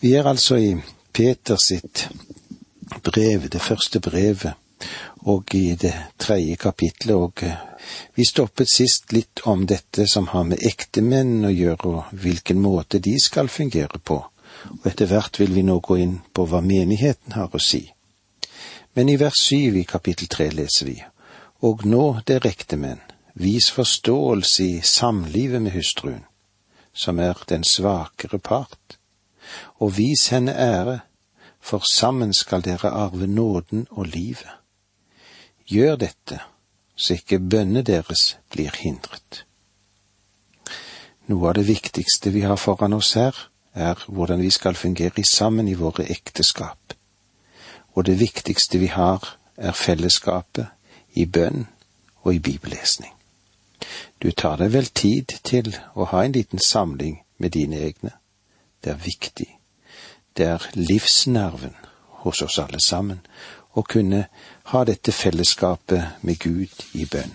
Vi er altså i Peter sitt brev, det første brevet, og i det tredje kapitlet, og eh, vi stoppet sist litt om dette som har med ektemenn å gjøre, og hvilken måte de skal fungere på, og etter hvert vil vi nå gå inn på hva menigheten har å si. Men i vers syv i kapittel tre leser vi, og nå, dere ektemenn, vis forståelse i samlivet med hustruen, som er den svakere part og vis henne ære, for sammen skal dere arve nåden og livet. Gjør dette, så ikke bønnene deres blir hindret. Noe av det viktigste vi har foran oss her, er hvordan vi skal fungere sammen i våre ekteskap. Og det viktigste vi har, er fellesskapet i bønn og i bibellesning. Du tar deg vel tid til å ha en liten samling med dine egne. Det er viktig. Det er livsnerven hos oss alle sammen å kunne ha dette fellesskapet med Gud i bønn.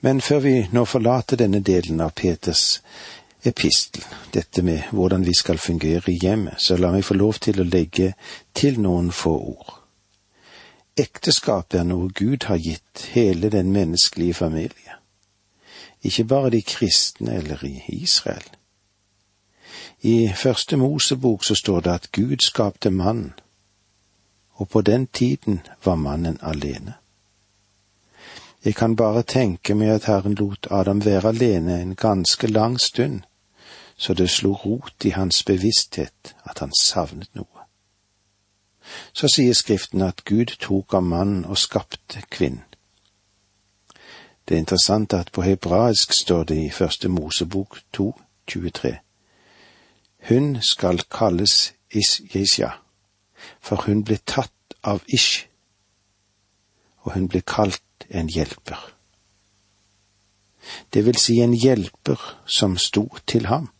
Men før vi nå forlater denne delen av Peters epistel, dette med hvordan vi skal fungere i hjemmet, så la meg få lov til å legge til noen få ord. Ekteskapet er noe Gud har gitt hele den menneskelige familie, ikke bare de kristne eller i Israel. I første Mosebok så står det at Gud skapte mann, og på den tiden var mannen alene. Jeg kan bare tenke meg at Herren lot Adam være alene en ganske lang stund, så det slo rot i hans bevissthet at han savnet noe. Så sier Skriften at Gud tok av mannen og skapte kvinnen. Det er interessant at på hebraisk står det i første Mosebok 2, 23. Hun skal kalles Isjesja, for hun ble tatt av Ish, og hun ble kalt en hjelper. Det vil si en hjelper som sto til ham.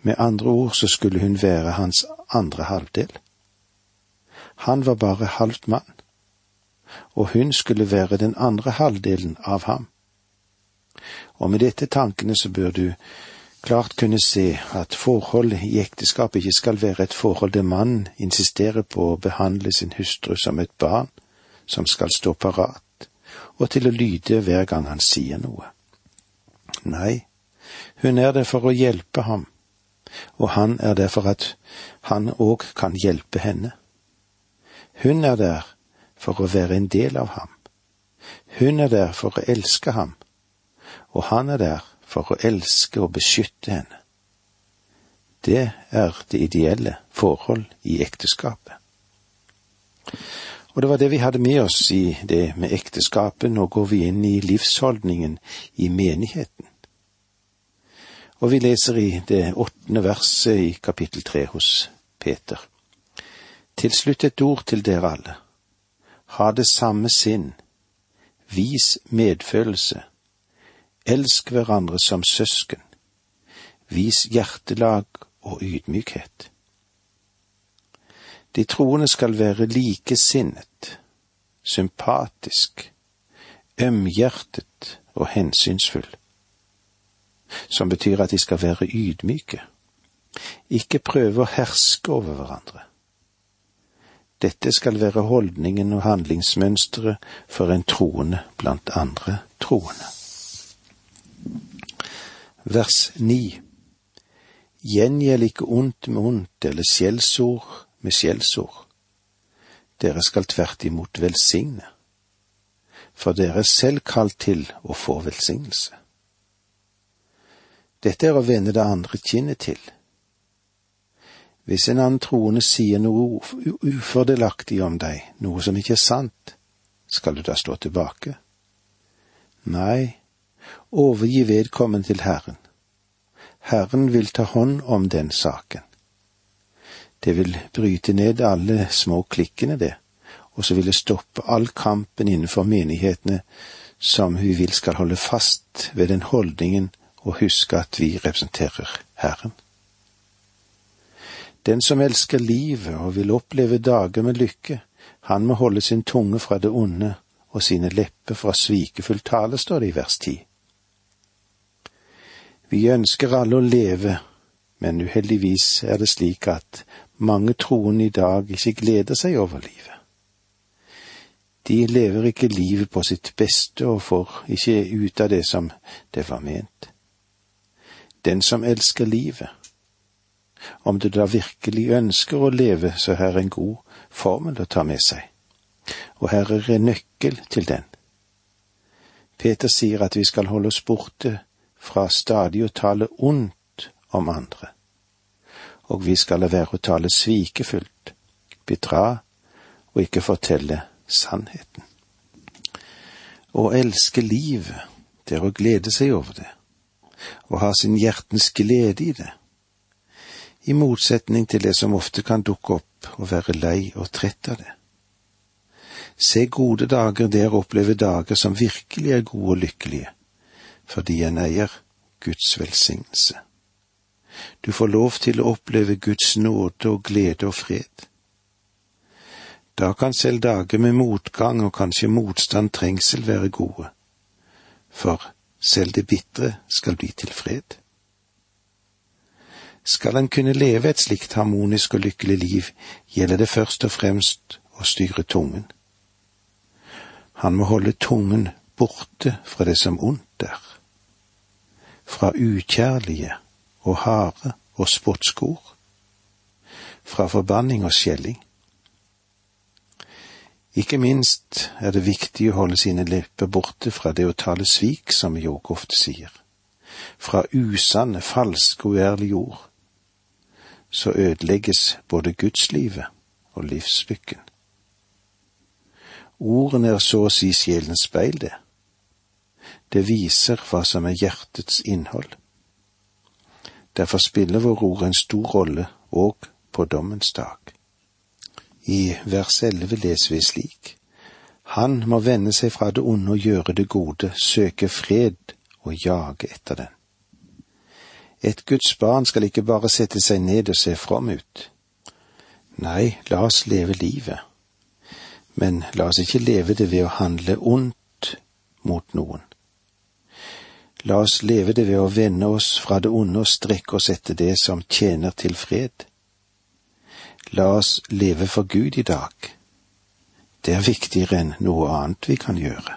Med andre ord så skulle hun være hans andre halvdel. Han var bare halvt mann, og hun skulle være den andre halvdelen av ham. Og med dette tankene så bør du klart kunne se at forholdet i ekteskapet ikke skal være et forhold der mannen insisterer på å behandle sin hustru som et barn som skal stå parat og til å lyde hver gang han sier noe. Nei, hun er der for å hjelpe ham, og han er der for at han òg kan hjelpe henne. Hun er der for å være en del av ham. Hun er der for å elske ham, og han er der for å elske og beskytte henne. Det er det ideelle forhold i ekteskapet. Og det var det vi hadde med oss i det med ekteskapet. Nå går vi inn i livsholdningen i menigheten. Og vi leser i det åttende verset i kapittel tre hos Peter. Til slutt et ord til dere alle. Ha det samme sinn. Vis medfølelse Elsk hverandre som søsken. Vis hjertelag og ydmykhet. De troende skal være likesinnet, sympatisk, ømhjertet og hensynsfull, som betyr at de skal være ydmyke, ikke prøve å herske over hverandre. Dette skal være holdningen og handlingsmønsteret for en troende blant andre troende vers 9. Gjengjeld ikke ondt med ondt eller skjellsord med skjellsord. Dere skal tvert imot velsigne, for dere er selv kalt til å få velsignelse. Dette er å vende det andre kinnet til. Hvis en annen troende sier noe ufordelaktig om deg, noe som ikke er sant, skal du da stå tilbake? Nei, overgi vedkommende til Herren. Herren vil ta hånd om den saken. Det vil bryte ned alle små klikkene, det, og så vil det stoppe all kampen innenfor menighetene som vi vil skal holde fast ved den holdningen og huske at vi representerer Herren. Den som elsker livet og vil oppleve dager med lykke, han må holde sin tunge fra det onde og sine lepper fra svikefull tale, står det i vers ti. Vi ønsker alle å leve men uheldigvis er det slik at mange troende i dag ikke gleder seg over livet. De lever ikke livet på sitt beste og får ikke ut av det som det var ment. Den som elsker livet, om du da virkelig ønsker å leve, så her er en god formel å ta med seg, og her er en nøkkel til den. Peter sier at vi skal holde oss borte fra stadig å tale ondt om andre, og vi skal la være å tale svikefullt, bedra og ikke fortelle sannheten. Å elske livet, det er å glede seg over det, og ha sin hjertens glede i det, i motsetning til det som ofte kan dukke opp og være lei og trett av det. Se gode dager, der og oppleve dager som virkelig er gode og lykkelige, fordi en eier Guds velsignelse. Du får lov til å oppleve Guds nåde og glede og fred. Da kan selv dager med motgang og kanskje motstand, trengsel være gode, for selv det bitre skal bli til fred. Skal en kunne leve et slikt harmonisk og lykkelig liv, gjelder det først og fremst å styre tungen. Han må holde tungen borte fra det som ondt er, fra ukjærlige og harde og spottskor, fra forbanning og skjelling. Ikke minst er det viktig å holde sine lepper borte fra det å tale svik, som vi òg ofte sier, fra usanne, falske og uærlige ord, så ødelegges både gudslivet og livslykken. Ordene er så å si sjelens speil, det. Det viser hva som er hjertets innhold. Derfor spiller våre ord en stor rolle òg på dommens dag. I vers elleve leser vi slik. Han må vende seg fra det onde og gjøre det gode, søke fred og jage etter den. Et Guds barn skal ikke bare sette seg ned og se from ut. Nei, la oss leve livet. Men la oss ikke leve det ved å handle ondt mot noen. La oss leve det ved å vende oss fra det onde og strekke oss etter det som tjener til fred. La oss leve for Gud i dag. Det er viktigere enn noe annet vi kan gjøre.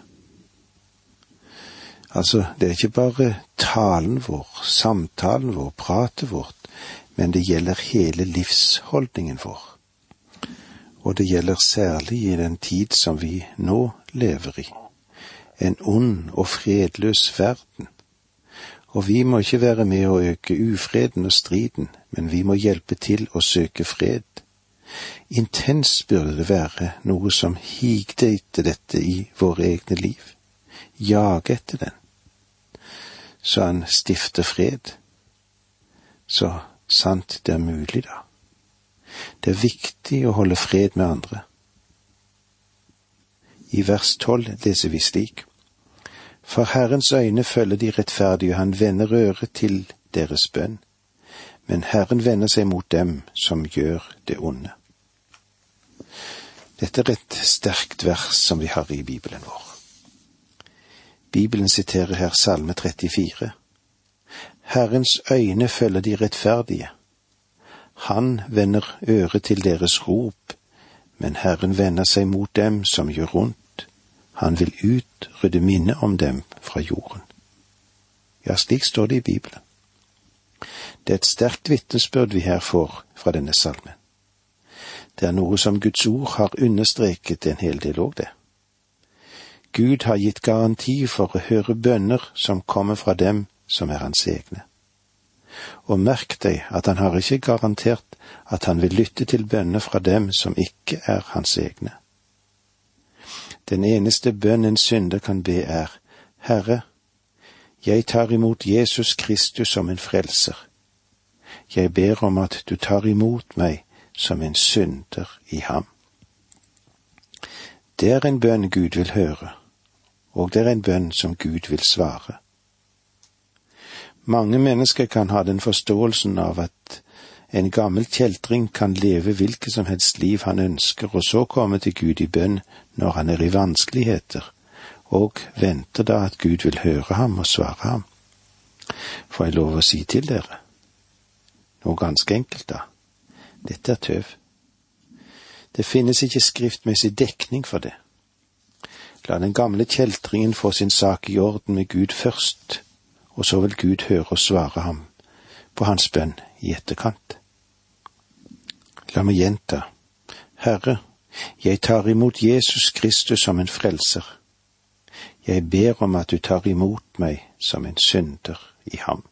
Altså, det er ikke bare talen vår, samtalen vår, pratet vårt, men det gjelder hele livsholdningen vår. Og det gjelder særlig i den tid som vi nå lever i. En ond og fredløs verden. Og vi må ikke være med å øke ufreden og striden, men vi må hjelpe til å søke fred. Intens burde det være noe som higde etter dette i våre egne liv. Jage etter den så han stifter fred. Så sant det er mulig, da. Det er viktig å holde fred med andre. I vers tolv leser vi slik. For Herrens øyne følger de rettferdige, han vender øret til deres bønn. Men Herren vender seg mot dem som gjør det onde. Dette er et sterkt vers som vi har i Bibelen vår. Bibelen siterer her Salme 34. Herrens øyne følger de rettferdige. Han vender øret til deres rop, men Herren vender seg mot dem som gjør ondt. Han vil utrydde minnet om dem fra jorden. Ja, slik står det i Bibelen. Det er et sterkt vitnesbyrd vi her får fra denne salmen. Det er noe som Guds ord har understreket en hel del òg, det. Gud har gitt garanti for å høre bønner som kommer fra dem som er hans egne. Og merk deg at han har ikke garantert at han vil lytte til bønner fra dem som ikke er hans egne. Den eneste bønn en synder kan be er, Herre, jeg tar imot Jesus Kristus som en frelser. Jeg ber om at du tar imot meg som en synder i ham. Det er en bønn Gud vil høre, og det er en bønn som Gud vil svare. Mange mennesker kan ha den forståelsen av at en gammel kjeltring kan leve hvilket som helst liv han ønsker, og så komme til Gud i bønn når han er i vanskeligheter, og venter da at Gud vil høre ham og svare ham. Får jeg lov å si til dere? Noe ganske enkelt, da. Dette er tøv. Det finnes ikke skriftmessig dekning for det. La den gamle kjeltringen få sin sak i orden med Gud først, og så vil Gud høre og svare ham på hans bønn i etterkant. La meg gjenta. Herre, jeg tar imot Jesus Kristus som en frelser. Jeg ber om at du tar imot meg som en synder i ham.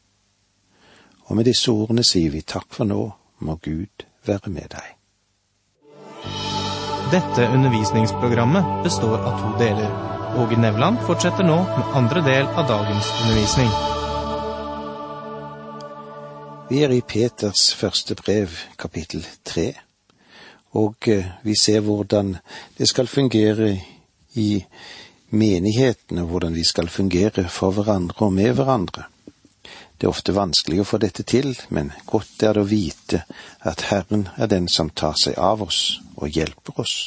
Og med disse ordene sier vi takk for nå, må Gud være med deg. Dette undervisningsprogrammet består av to deler. Åge Nevland fortsetter nå med andre del av dagens undervisning. Vi er i Peters første brev, kapittel tre, og eh, vi ser hvordan det skal fungere i menighetene, hvordan vi skal fungere for hverandre og med hverandre. Det er ofte vanskelig å få dette til, men godt er det å vite at Herren er den som tar seg av oss og hjelper oss.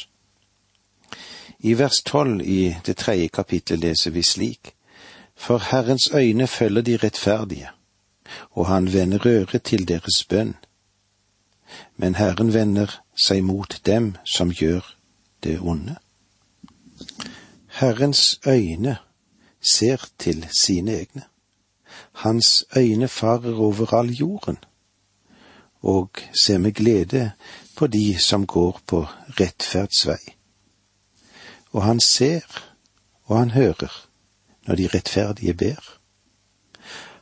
I vers tolv i det tredje kapittelet leser vi slik:" For Herrens øyne følger de rettferdige, og han vender øret til deres bønn. Men Herren vender seg mot dem som gjør det onde. Herrens øyne ser til sine egne hans øyne farer over all jorden, og ser med glede på de som går på rettferdsvei. Og han ser og han hører når de rettferdige ber.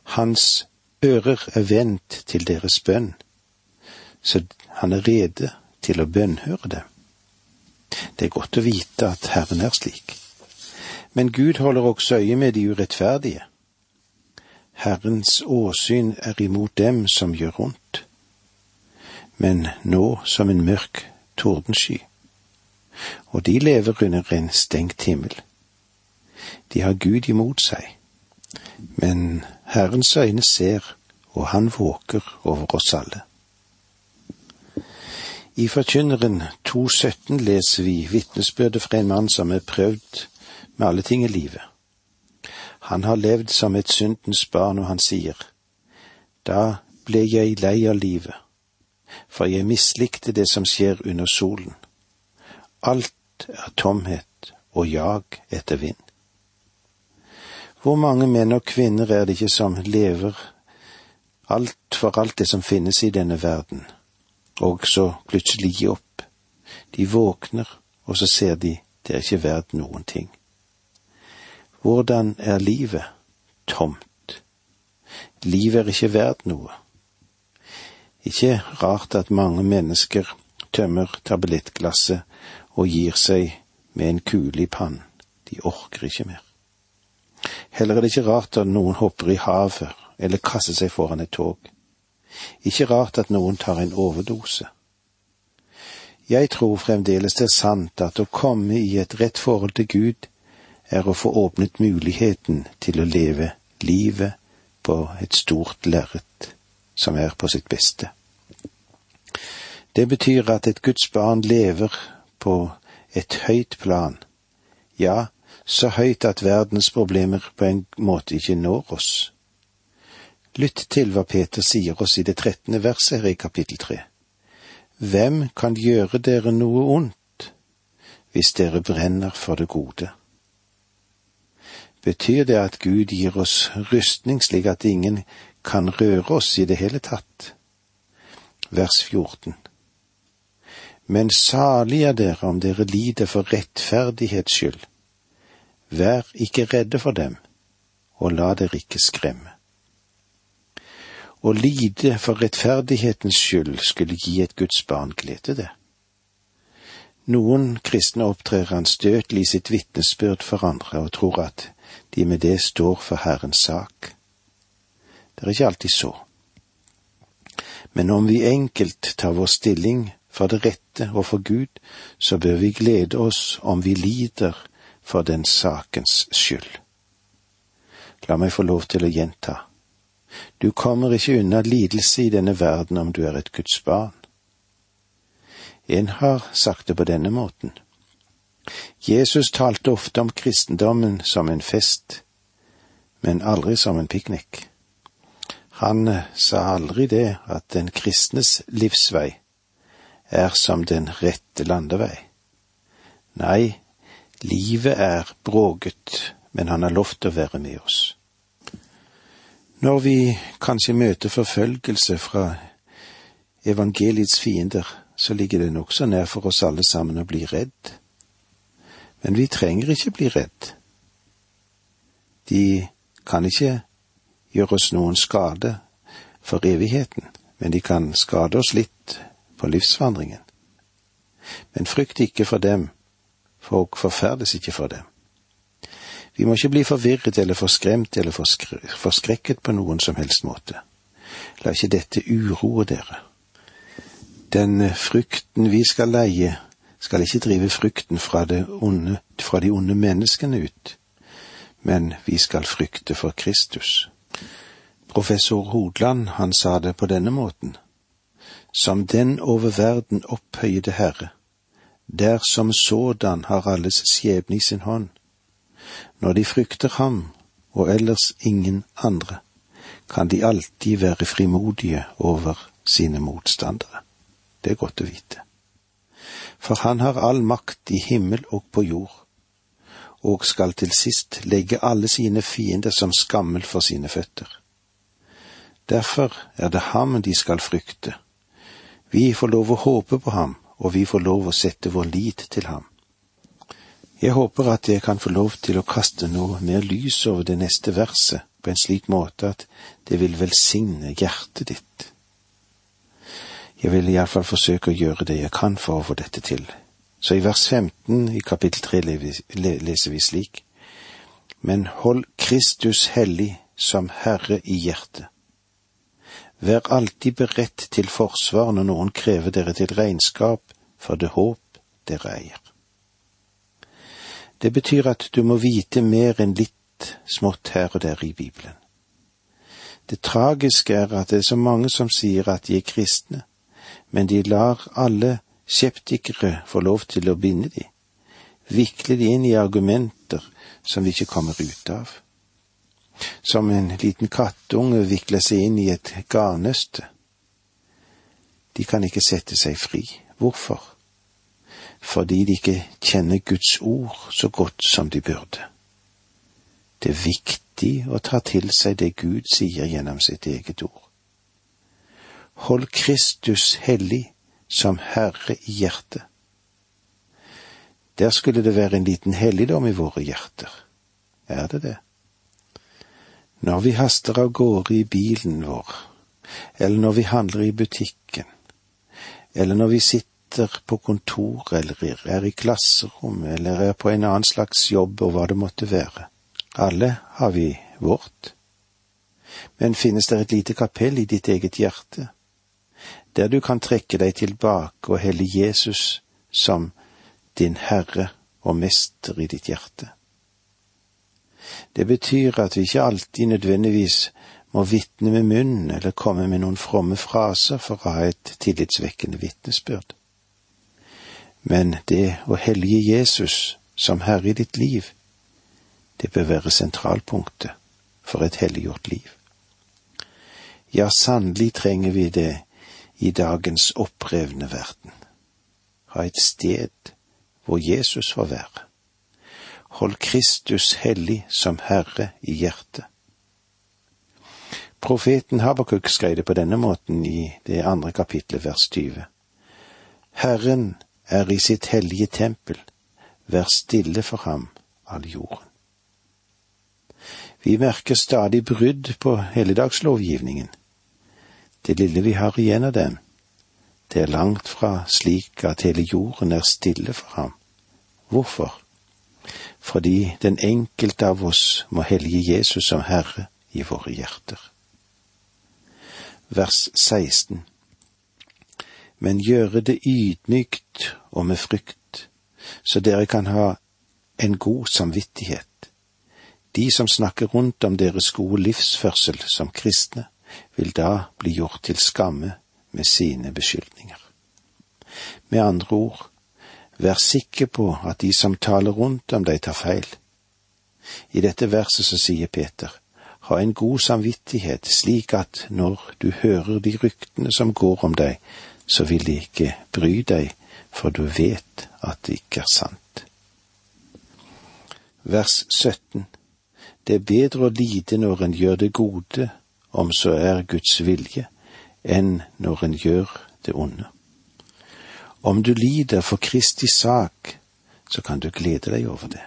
Hans ører er vendt til deres bønn, så han er rede til å bønnhøre dem. Det er godt å vite at Herren er slik. Men Gud holder også øye med de urettferdige. Herrens åsyn er imot dem som gjør ondt, men nå som en mørk tordensky, og de lever under en stengt himmel. De har Gud imot seg, men Herrens øyne ser, og han våker over oss alle. I Forkynneren 2.17 leser vi vitnesbyrdet fra en mann som er prøvd med alle ting i livet. Han har levd som et syndens barn, og han sier, Da ble jeg lei av livet, for jeg mislikte det som skjer under solen. Alt er tomhet og jag etter vind. Hvor mange menn og kvinner er det ikke som lever alt for alt det som finnes i denne verden, og så plutselig gi opp. De våkner, og så ser de det er ikke verdt noen ting. Hvordan er livet? Tomt. Livet er ikke verdt noe. Ikke rart at mange mennesker tømmer tablettglasset og gir seg med en kule i pannen. De orker ikke mer. Heller er det ikke rart at noen hopper i havet eller kaster seg foran et tog. Ikke rart at noen tar en overdose. Jeg tror fremdeles det er sant at å komme i et rett forhold til Gud er å få åpnet muligheten til å leve livet på et stort lerret som er på sitt beste. Det betyr at et Guds barn lever på et høyt plan, ja, så høyt at verdens problemer på en måte ikke når oss. Lytt til hva Peter sier oss i det trettende verset her i kapittel tre. Hvem kan gjøre dere noe ondt hvis dere brenner for det gode? betyr det at Gud gir oss rustning slik at ingen kan røre oss i det hele tatt. Vers 14. Men salig er dere om dere lider for rettferdighets skyld. Vær ikke redde for dem, og la dere ikke skremme. Å lide for rettferdighetens skyld skulle gi et Guds barn glede, det. Noen kristne opptrer anstøtelig i sitt vitnesbyrd for andre og tror at de med det står for Herrens sak. Det er ikke alltid så. Men om vi enkelt tar vår stilling for det rette og for Gud, så bør vi glede oss om vi lider for den sakens skyld. La meg få lov til å gjenta. Du kommer ikke unna lidelse i denne verden om du er et Guds barn. En har sagt det på denne måten. Jesus talte ofte om kristendommen som en fest, men aldri som en piknik. Han eh, sa aldri det at den kristnes livsvei er som den rette landevei. Nei, livet er bråget, men han har lovt å være med oss. Når vi kanskje møter forfølgelse fra evangeliets fiender, så ligger det nokså nær for oss alle sammen å bli redd. Men vi trenger ikke bli redd. De kan ikke gjøre oss noen skade for evigheten, men de kan skade oss litt på livsvandringen. Men frykt ikke for dem, folk forferdes ikke for det. Vi må ikke bli forvirret eller forskremt eller forskrekket på noen som helst måte. La ikke dette uroe dere. Den frykten vi skal leie, skal ikke drive frykten fra, onde, fra de onde menneskene ut, men vi skal frykte for Kristus. Professor Hodland, han sa det på denne måten. Som den over verden opphøyede Herre, der som sådan har alles skjebne i sin hånd. Når de frykter ham og ellers ingen andre, kan de alltid være frimodige over sine motstandere. Det er godt å vite. For han har all makt i himmel og på jord, og skal til sist legge alle sine fiender som skammel for sine føtter. Derfor er det ham de skal frykte. Vi får lov å håpe på ham, og vi får lov å sette vår lit til ham. Jeg håper at jeg kan få lov til å kaste noe mer lys over det neste verset på en slik måte at det vil velsigne hjertet ditt. Jeg vil iallfall forsøke å gjøre det jeg kan for å få dette til. Så i vers 15 i kapittel 3 leser vi slik. Men hold Kristus hellig som Herre i hjertet Vær alltid beredt til forsvar når noen krever dere til regnskap for det håp dere eier. Det betyr at du må vite mer enn litt smått her og der i Bibelen. Det tragiske er at det er så mange som sier at de er kristne, men de lar alle skeptikere få lov til å binde de, vikle de inn i argumenter som vi ikke kommer ut av som en liten kattunge vikler seg inn i et garnnøste. De kan ikke sette seg fri. Hvorfor? Fordi de ikke kjenner Guds ord så godt som de burde. Det er viktig å ta til seg det Gud sier gjennom sitt eget ord. Hold Kristus hellig som Herre i hjertet. Der skulle det være en liten helligdom i våre hjerter. Er det det? Når vi haster av gårde i bilen vår, eller når vi handler i butikken, eller når vi sitter på kontor eller er i klasserom eller er på en annen slags jobb og hva det måtte være. Alle har vi vårt. Men finnes det et lite kapell i ditt eget hjerte, der du kan trekke deg tilbake og helle Jesus som din Herre og Mester i ditt hjerte? Det betyr at vi ikke alltid nødvendigvis må vitne med munnen eller komme med noen fromme fraser for å ha et tillitsvekkende vitnesbyrd. Men det å hellige Jesus som Herre i ditt liv, det bør være sentralpunktet for et helliggjort liv. Ja, sannelig trenger vi det i dagens opprevne verden. Ha et sted hvor Jesus får være Hold Kristus hellig som Herre i hjertet. Profeten Habakuk skrev det på denne måten i det andre kapitlet, vers 20. Herren er i sitt hellige tempel, vær stille for ham, all jorden. Vi merker stadig brudd på helligdagslovgivningen. Det lille vi har igjen av den, det er langt fra slik at hele jorden er stille for ham. Hvorfor? Fordi den enkelte av oss må hellige Jesus som Herre i våre hjerter. Vers 16 Men gjøre det ydmykt og med frykt, så dere kan ha en god samvittighet. De som snakker rundt om deres gode livsførsel som kristne, vil da bli gjort til skamme med sine beskyldninger. Med andre ord, Vær sikker på at de som taler rundt om deg, tar feil. I dette verset så sier Peter, ha en god samvittighet, slik at når du hører de ryktene som går om deg, så vil de ikke bry deg, for du vet at det ikke er sant. Vers 17 Det er bedre å lide når en gjør det gode, om så er Guds vilje, enn når en gjør det onde. Om du lider for Kristi sak, så kan du glede deg over det.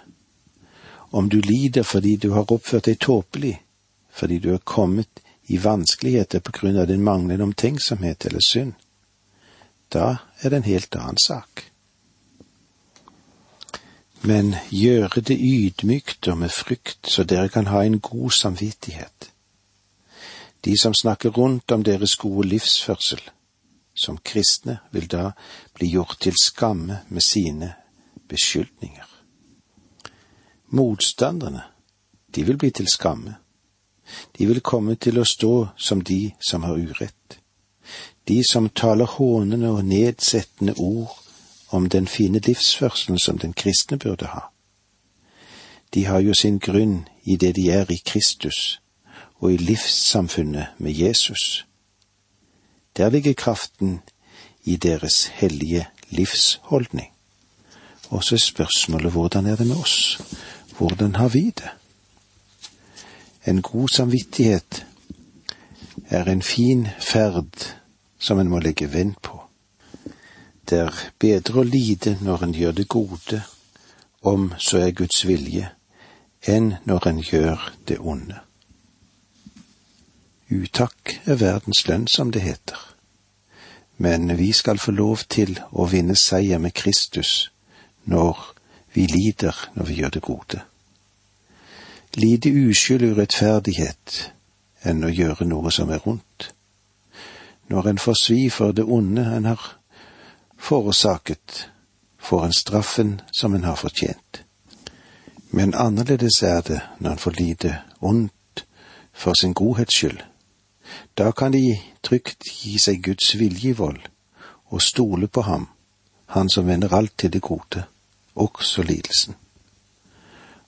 Om du lider fordi du har oppført deg tåpelig, fordi du er kommet i vanskeligheter på grunn av din manglende omtenksomhet eller synd, da er det en helt annen sak. Men gjøre det ydmykt og med frykt, så dere kan ha en god samvittighet. De som snakker rundt om deres gode livsførsel, som kristne, vil da bli gjort til skamme med sine beskyldninger. Motstanderne, de vil bli til skamme. De vil komme til å stå som de som har urett. De som taler hånende og nedsettende ord om den fine livsførselen som den kristne burde ha. De har jo sin grunn i det de er i Kristus og i livssamfunnet med Jesus. Der ligger kraften i deres hellige livsholdning. Og så er spørsmålet hvordan er det med oss? Hvordan har vi det? En god samvittighet er en fin ferd som en må legge vend på. Det er bedre å lide når en gjør det gode, om så er Guds vilje, enn når en gjør det onde. Utakk er verdens lønn, som det heter. Men vi skal få lov til å vinne seier med Kristus når vi lider når vi gjør det gode. Lide uskyld urettferdighet enn å gjøre noe som er rundt. Når en får svi for det onde en har forårsaket, får en straffen som en har fortjent. Men annerledes er det når en får lide ondt for sin godhets skyld da kan de trygt gi seg Guds vilje i vold og stole på ham, han som vender alt til det gode, også lidelsen.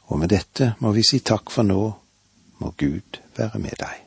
Og med dette må vi si takk for nå, må Gud være med deg.